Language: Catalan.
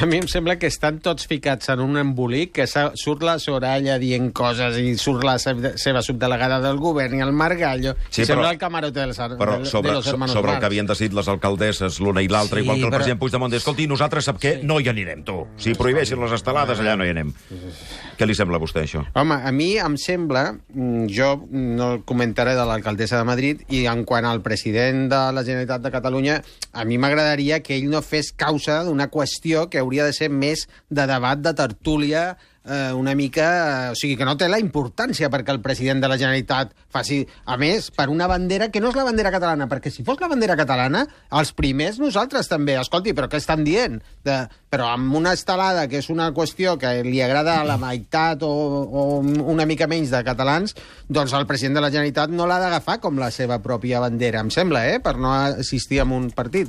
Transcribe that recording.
A mi em sembla que estan tots ficats en un embolic, que surt la Soraya dient coses i surt la se- seva subdelegada del govern i el Margallo, Sí, i sembla però- el camarote dels, Però del- sobre, de los hermanos sobre el que havien decidit les alcaldesses l'una i l'altra, Sí, igual que el però- president Puigdemont, escolti, nosaltres sap què? No hi anirem, tu. Si prohibeixin les estelades, allà no hi anem. Què li sembla a vostè, això? Home, a mi em sembla, mm, jo no comentaré de l'alcaldessa de Madrid, i en quant al president de la Generalitat de Catalunya, a mi m'agradaria que ell no fes causa d'una qüestió que hauria de ser més de debat, de tertúlia, eh, una mica... Eh, o sigui, que no té la importància perquè el president de la Generalitat faci... A més, per una bandera que no és la bandera catalana, perquè si fos la bandera catalana, els primers nosaltres també. Escolti, però què estan dient? De, però amb una estelada, que és una qüestió que li agrada a la meitat o, o una mica menys de catalans, doncs el president de la Generalitat no l'ha d'agafar com la seva pròpia bandera, em sembla, eh? per no assistir a un partit.